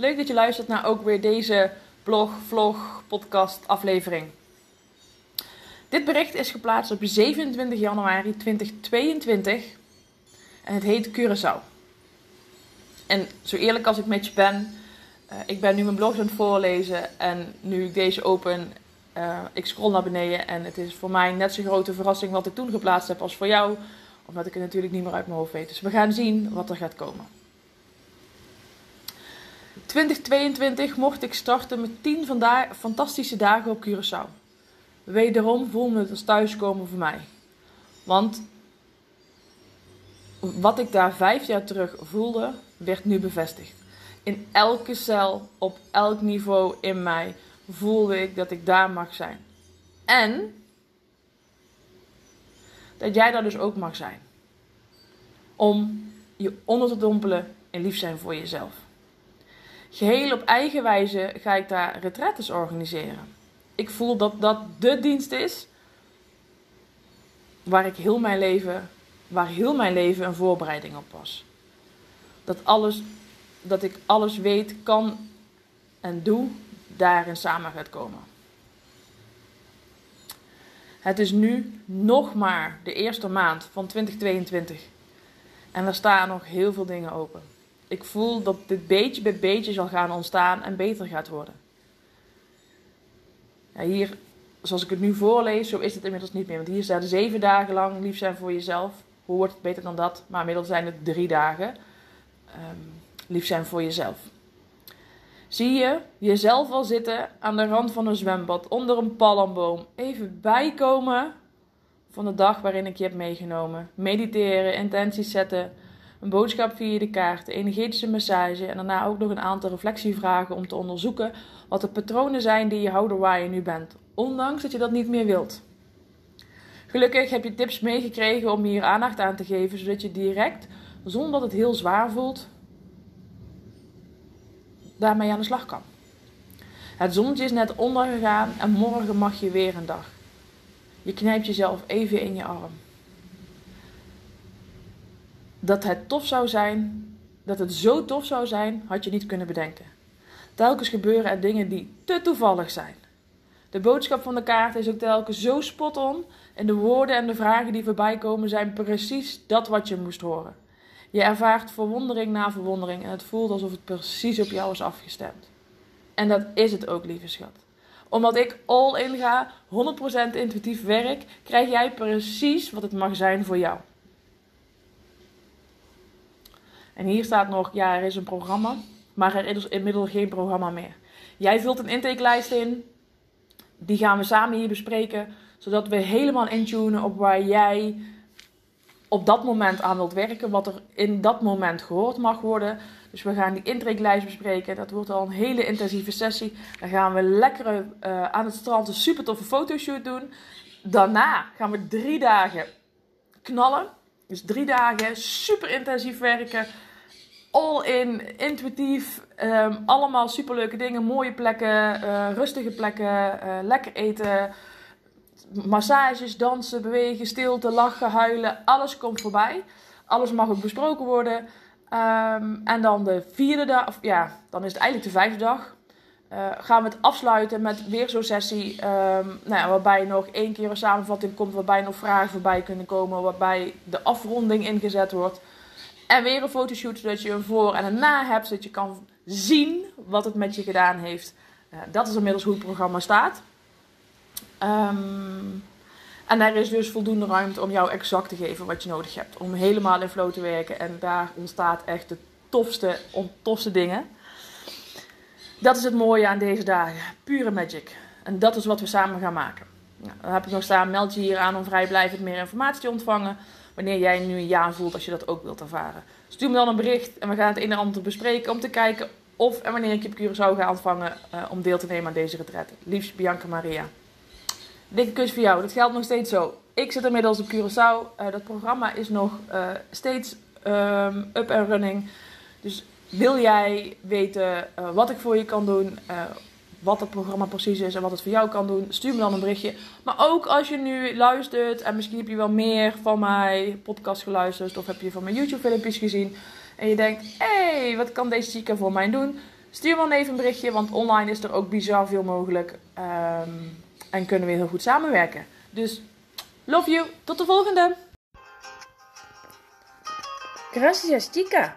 Leuk dat je luistert naar ook weer deze blog, vlog, podcast aflevering. Dit bericht is geplaatst op 27 januari 2022 en het heet Curaçao. En zo eerlijk als ik met je ben, uh, ik ben nu mijn blog aan het voorlezen en nu ik deze open, uh, ik scroll naar beneden en het is voor mij net zo'n grote verrassing wat ik toen geplaatst heb als voor jou, omdat ik het natuurlijk niet meer uit mijn hoofd weet. Dus we gaan zien wat er gaat komen. 2022 mocht ik starten met 10 fantastische dagen op Curaçao. Wederom voelde het als thuiskomen voor mij. Want wat ik daar vijf jaar terug voelde, werd nu bevestigd. In elke cel, op elk niveau in mij, voelde ik dat ik daar mag zijn. En dat jij daar dus ook mag zijn. Om je onder te dompelen en lief zijn voor jezelf. Geheel op eigen wijze ga ik daar retretes organiseren. Ik voel dat dat de dienst is waar ik heel mijn leven, waar heel mijn leven een voorbereiding op was. Dat alles, dat ik alles weet, kan en doe, daarin samen gaat komen. Het is nu nog maar de eerste maand van 2022 en er staan nog heel veel dingen open ik voel dat dit beetje bij beetje zal gaan ontstaan en beter gaat worden. Ja, hier, zoals ik het nu voorlees, zo is het inmiddels niet meer. Want hier staat zeven dagen lang lief zijn voor jezelf. Hoe wordt het beter dan dat? Maar inmiddels zijn het drie dagen. Um, lief zijn voor jezelf. Zie je jezelf al zitten aan de rand van een zwembad, onder een palmboom. Even bijkomen van de dag waarin ik je heb meegenomen. Mediteren, intenties zetten een boodschap via de kaart, energetische massage en daarna ook nog een aantal reflectievragen om te onderzoeken wat de patronen zijn die je houden waar je nu bent, ondanks dat je dat niet meer wilt. Gelukkig heb je tips meegekregen om hier aandacht aan te geven, zodat je direct, zonder dat het heel zwaar voelt, daarmee aan de slag kan. Het zonnetje is net ondergegaan en morgen mag je weer een dag. Je knijpt jezelf even in je arm dat het tof zou zijn, dat het zo tof zou zijn, had je niet kunnen bedenken. Telkens gebeuren er dingen die te toevallig zijn. De boodschap van de kaart is ook telkens zo spot on en de woorden en de vragen die voorbij komen zijn precies dat wat je moest horen. Je ervaart verwondering na verwondering en het voelt alsof het precies op jou is afgestemd. En dat is het ook, lieve schat. Omdat ik all in ga, 100% intuïtief werk, krijg jij precies wat het mag zijn voor jou. En hier staat nog, ja, er is een programma, maar er is inmiddels geen programma meer. Jij vult een intakelijst in, die gaan we samen hier bespreken, zodat we helemaal intunen op waar jij op dat moment aan wilt werken, wat er in dat moment gehoord mag worden. Dus we gaan die intakelijst bespreken. Dat wordt al een hele intensieve sessie. Dan gaan we lekker uh, aan het strand een super toffe fotoshoot doen. Daarna gaan we drie dagen knallen. Dus drie dagen super intensief werken all in, intuïtief. Um, allemaal superleuke dingen, mooie plekken, uh, rustige plekken, uh, lekker eten, massages, dansen, bewegen, stilte, lachen, huilen. Alles komt voorbij. Alles mag ook besproken worden. Um, en dan de vierde dag, of ja, dan is het eigenlijk de vijfde dag. Uh, gaan we het afsluiten met weer zo'n sessie. Um, nou ja, waarbij nog één keer een samenvatting komt. Waarbij nog vragen voorbij kunnen komen. Waarbij de afronding ingezet wordt. En weer een fotoshoot zodat je een voor en een na hebt. Zodat je kan zien wat het met je gedaan heeft. Uh, dat is inmiddels hoe het programma staat. Ehm, en er is dus voldoende ruimte om jou exact te geven wat je nodig hebt. Om helemaal in flow te werken. En daar ontstaat echt de tofste, ontofste dingen. Dat is het mooie aan deze dagen. Pure magic. En dat is wat we samen gaan maken. Nou, dan heb ik nog staan, meld je hier aan om vrijblijvend meer informatie te ontvangen. Wanneer jij nu een ja voelt als je dat ook wilt ervaren. Stuur me dan een bericht en we gaan het een en ander bespreken om te kijken of en wanneer ik je op Curaçao ga ontvangen uh, om deel te nemen aan deze retret. Liefst Bianca Maria. Dikke kus voor jou. Dat geldt nog steeds zo. Ik zit inmiddels op Curaçao. Uh, dat programma is nog uh, steeds um, up and running. Dus wil jij weten wat ik voor je kan doen, wat het programma precies is en wat het voor jou kan doen, stuur me dan een berichtje. Maar ook als je nu luistert en misschien heb je wel meer van mijn podcast geluisterd of heb je van mijn YouTube filmpjes gezien en je denkt, hé, hey, wat kan deze chica voor mij doen? Stuur me dan even een berichtje, want online is er ook bizar veel mogelijk um, en kunnen we heel goed samenwerken. Dus love you, tot de volgende! Gracias chica,